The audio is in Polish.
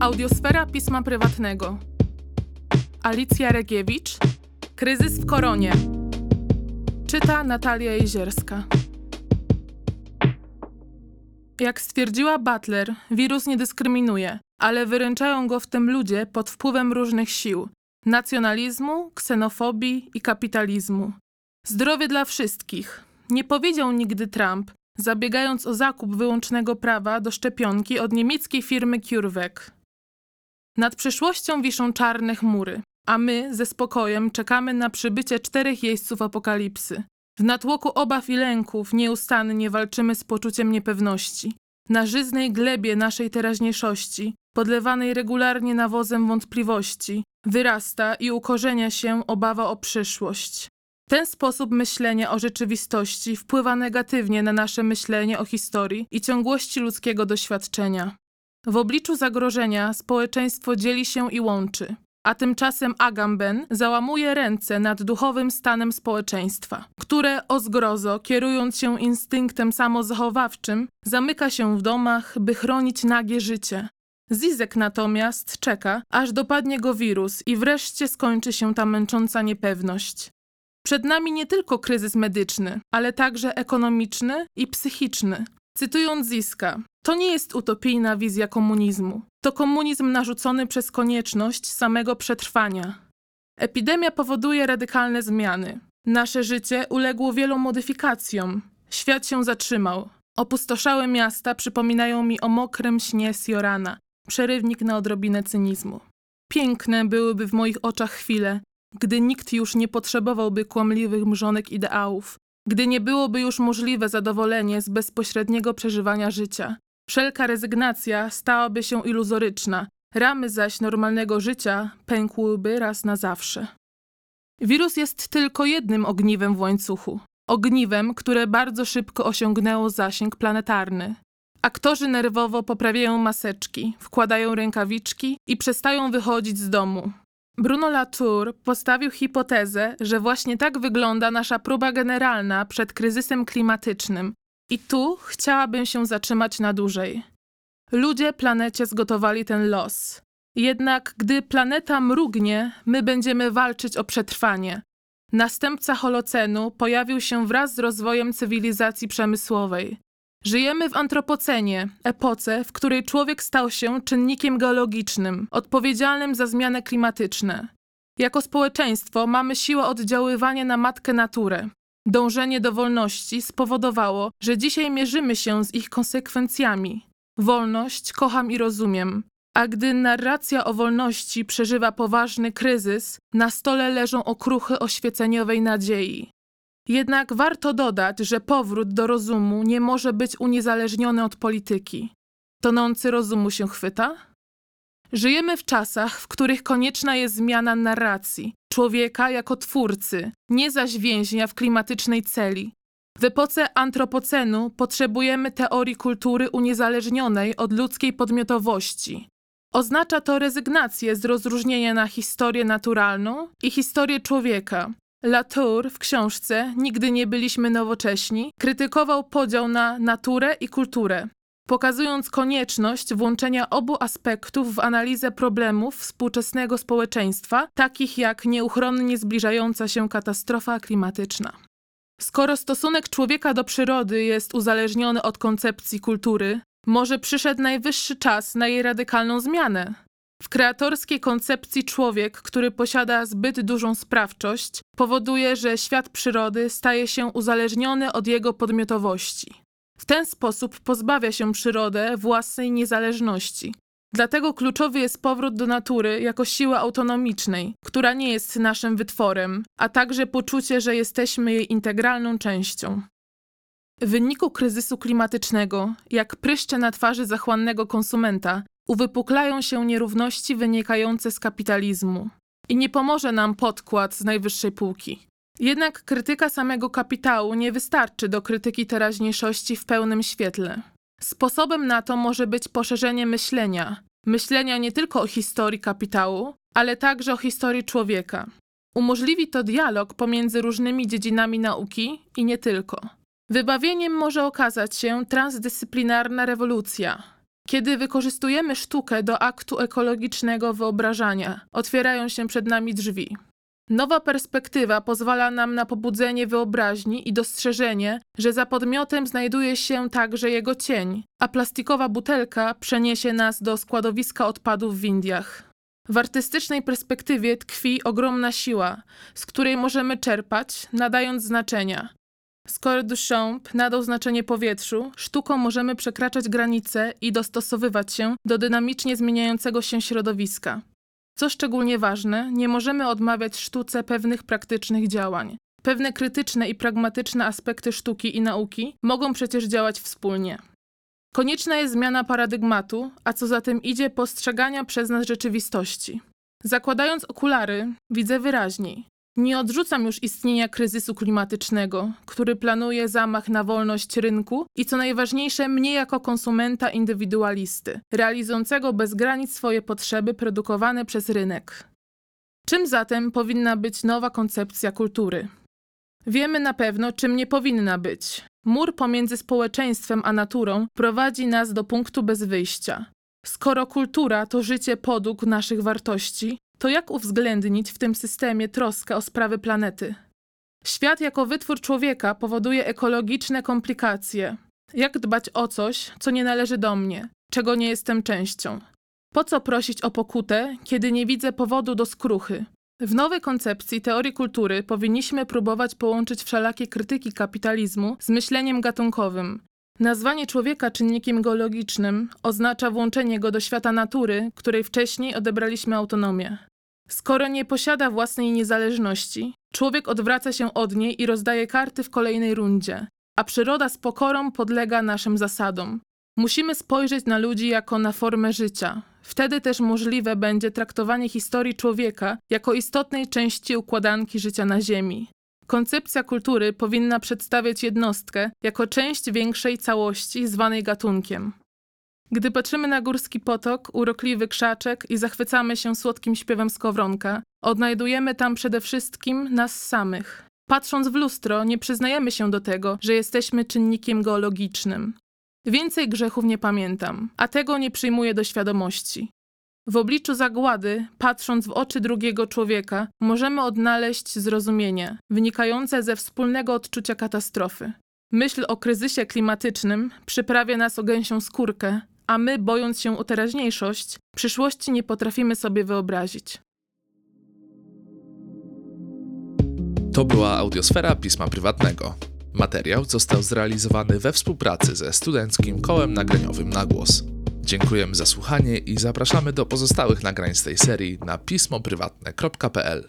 Audiosfera pisma prywatnego. Alicja Regiewicz. Kryzys w koronie. Czyta Natalia Jezierska. Jak stwierdziła Butler, wirus nie dyskryminuje, ale wyręczają go w tym ludzie pod wpływem różnych sił nacjonalizmu, ksenofobii i kapitalizmu. Zdrowie dla wszystkich. Nie powiedział nigdy Trump, zabiegając o zakup wyłącznego prawa do szczepionki od niemieckiej firmy CureVac. Nad przyszłością wiszą czarne chmury, a my ze spokojem czekamy na przybycie czterech jeźdźców apokalipsy. W natłoku obaw i lęków nieustannie walczymy z poczuciem niepewności. Na żyznej glebie naszej teraźniejszości, podlewanej regularnie nawozem wątpliwości, wyrasta i ukorzenia się obawa o przyszłość. Ten sposób myślenia o rzeczywistości wpływa negatywnie na nasze myślenie o historii i ciągłości ludzkiego doświadczenia. W obliczu zagrożenia społeczeństwo dzieli się i łączy, a tymczasem Agamben załamuje ręce nad duchowym stanem społeczeństwa, które o zgrozo, kierując się instynktem samozachowawczym, zamyka się w domach, by chronić nagie życie. Zizek natomiast czeka, aż dopadnie go wirus i wreszcie skończy się ta męcząca niepewność. Przed nami nie tylko kryzys medyczny, ale także ekonomiczny i psychiczny. Cytując Ziska, to nie jest utopijna wizja komunizmu. To komunizm narzucony przez konieczność samego przetrwania. Epidemia powoduje radykalne zmiany. Nasze życie uległo wielu modyfikacjom. Świat się zatrzymał. Opustoszałe miasta przypominają mi o mokrym śnie Siorana. Przerywnik na odrobinę cynizmu. Piękne byłyby w moich oczach chwile, gdy nikt już nie potrzebowałby kłamliwych mrzonek ideałów, gdy nie byłoby już możliwe zadowolenie z bezpośredniego przeżywania życia. Wszelka rezygnacja stałaby się iluzoryczna, ramy zaś normalnego życia pękłyby raz na zawsze. Wirus jest tylko jednym ogniwem w łańcuchu. Ogniwem, które bardzo szybko osiągnęło zasięg planetarny. Aktorzy nerwowo poprawiają maseczki, wkładają rękawiczki i przestają wychodzić z domu. Bruno Latour postawił hipotezę, że właśnie tak wygląda nasza próba generalna przed kryzysem klimatycznym. I tu chciałabym się zatrzymać na dłużej. Ludzie planecie zgotowali ten los. Jednak gdy planeta mrugnie, my będziemy walczyć o przetrwanie. Następca Holocenu pojawił się wraz z rozwojem cywilizacji przemysłowej. Żyjemy w antropocenie, epoce, w której człowiek stał się czynnikiem geologicznym, odpowiedzialnym za zmiany klimatyczne. Jako społeczeństwo mamy siłę oddziaływania na matkę naturę. Dążenie do wolności spowodowało, że dzisiaj mierzymy się z ich konsekwencjami. Wolność kocham i rozumiem. A gdy narracja o wolności przeżywa poważny kryzys, na stole leżą okruchy oświeceniowej nadziei. Jednak warto dodać, że powrót do rozumu nie może być uniezależniony od polityki. Tonący rozumu się chwyta? Żyjemy w czasach, w których konieczna jest zmiana narracji, człowieka jako twórcy, nie zaś więźnia w klimatycznej celi. W epoce antropocenu potrzebujemy teorii kultury uniezależnionej od ludzkiej podmiotowości. Oznacza to rezygnację z rozróżnienia na historię naturalną i historię człowieka, Latour w książce Nigdy nie byliśmy nowocześni krytykował podział na naturę i kulturę, pokazując konieczność włączenia obu aspektów w analizę problemów współczesnego społeczeństwa, takich jak nieuchronnie zbliżająca się katastrofa klimatyczna. Skoro stosunek człowieka do przyrody jest uzależniony od koncepcji kultury, może przyszedł najwyższy czas na jej radykalną zmianę. W kreatorskiej koncepcji człowiek, który posiada zbyt dużą sprawczość, powoduje, że świat przyrody staje się uzależniony od jego podmiotowości. W ten sposób pozbawia się przyrodę własnej niezależności. Dlatego kluczowy jest powrót do natury jako siły autonomicznej, która nie jest naszym wytworem, a także poczucie, że jesteśmy jej integralną częścią. W wyniku kryzysu klimatycznego, jak pryszcze na twarzy zachłannego konsumenta, uwypuklają się nierówności wynikające z kapitalizmu. I nie pomoże nam podkład z najwyższej półki. Jednak krytyka samego kapitału nie wystarczy do krytyki teraźniejszości w pełnym świetle. Sposobem na to może być poszerzenie myślenia. Myślenia nie tylko o historii kapitału, ale także o historii człowieka. Umożliwi to dialog pomiędzy różnymi dziedzinami nauki i nie tylko. Wybawieniem może okazać się transdyscyplinarna rewolucja, Kiedy wykorzystujemy sztukę do aktu ekologicznego wyobrażania, otwierają się przed nami drzwi. Nowa perspektywa pozwala nam na pobudzenie wyobraźni i dostrzeżenie, że za podmiotem znajduje się także jego cień, a plastikowa butelka przeniesie nas do składowiska odpadów w Indiach. W artystycznej perspektywie tkwi ogromna siła, z której możemy czerpać, nadając znaczenia. Skoro Duchamp nadał znaczenie powietrzu, sztuką możemy przekraczać granice i dostosowywać się do dynamicznie zmieniającego się środowiska. Co szczególnie ważne, nie możemy odmawiać sztuce pewnych praktycznych działań. Pewne krytyczne i pragmatyczne aspekty sztuki i nauki mogą przecież działać wspólnie. Konieczna jest zmiana paradygmatu, a co za tym idzie postrzegania przez nas rzeczywistości. Zakładając okulary, widzę wyraźniej. Nie odrzucam już istnienia kryzysu klimatycznego, który planuje zamach na wolność rynku i co najważniejsze, mnie jako konsumenta indywidualisty, realizującego bez granic swoje potrzeby produkowane przez rynek. Czym zatem powinna być nowa koncepcja kultury? Wiemy na pewno, czym nie powinna być. Mur pomiędzy społeczeństwem a naturą prowadzi nas do punktu bez wyjścia. Skoro kultura to życie podług naszych wartości, to jak uwzględnić w tym systemie troskę o sprawy planety? Świat jako wytwór człowieka powoduje ekologiczne komplikacje. Jak dbać o coś, co nie należy do mnie, czego nie jestem częścią? Po co prosić o pokutę, kiedy nie widzę powodu do skruchy? W nowej koncepcji teorii kultury powinniśmy próbować połączyć wszelakie krytyki kapitalizmu z myśleniem gatunkowym. Nazwanie człowieka czynnikiem geologicznym oznacza włączenie go do świata natury, której wcześniej odebraliśmy autonomię. Skoro nie posiada własnej niezależności, człowiek odwraca się od niej i rozdaje karty w kolejnej rundzie, a przyroda z pokorą podlega naszym zasadom. Musimy spojrzeć na ludzi jako na formę życia. Wtedy też możliwe będzie traktowanie historii człowieka jako istotnej części układanki życia na Ziemi. Koncepcja kultury powinna przedstawiać jednostkę jako część większej całości zwanej gatunkiem. Gdy patrzymy na górski potok, urokliwy krzaczek i zachwycamy się słodkim śpiewem skowronka, odnajdujemy tam przede wszystkim nas samych. Patrząc w lustro, nie przyznajemy się do tego, że jesteśmy czynnikiem geologicznym. Więcej grzechów nie pamiętam, a tego nie przyjmuję do świadomości. W obliczu zagłady, patrząc w oczy drugiego człowieka, możemy odnaleźć zrozumienie, wynikające ze wspólnego odczucia katastrofy. Myśl o kryzysie klimatycznym przyprawia nas o gęsią skórkę, a my, bojąc się o teraźniejszość, przyszłości nie potrafimy sobie wyobrazić. To była audiosfera pisma prywatnego. Materiał został zrealizowany we współpracy ze Studenckim Kołem Nagraniowym na głos. Dziękujemy za słuchanie i zapraszamy do pozostałych nagrań z tej serii na pismoprywatne.pl.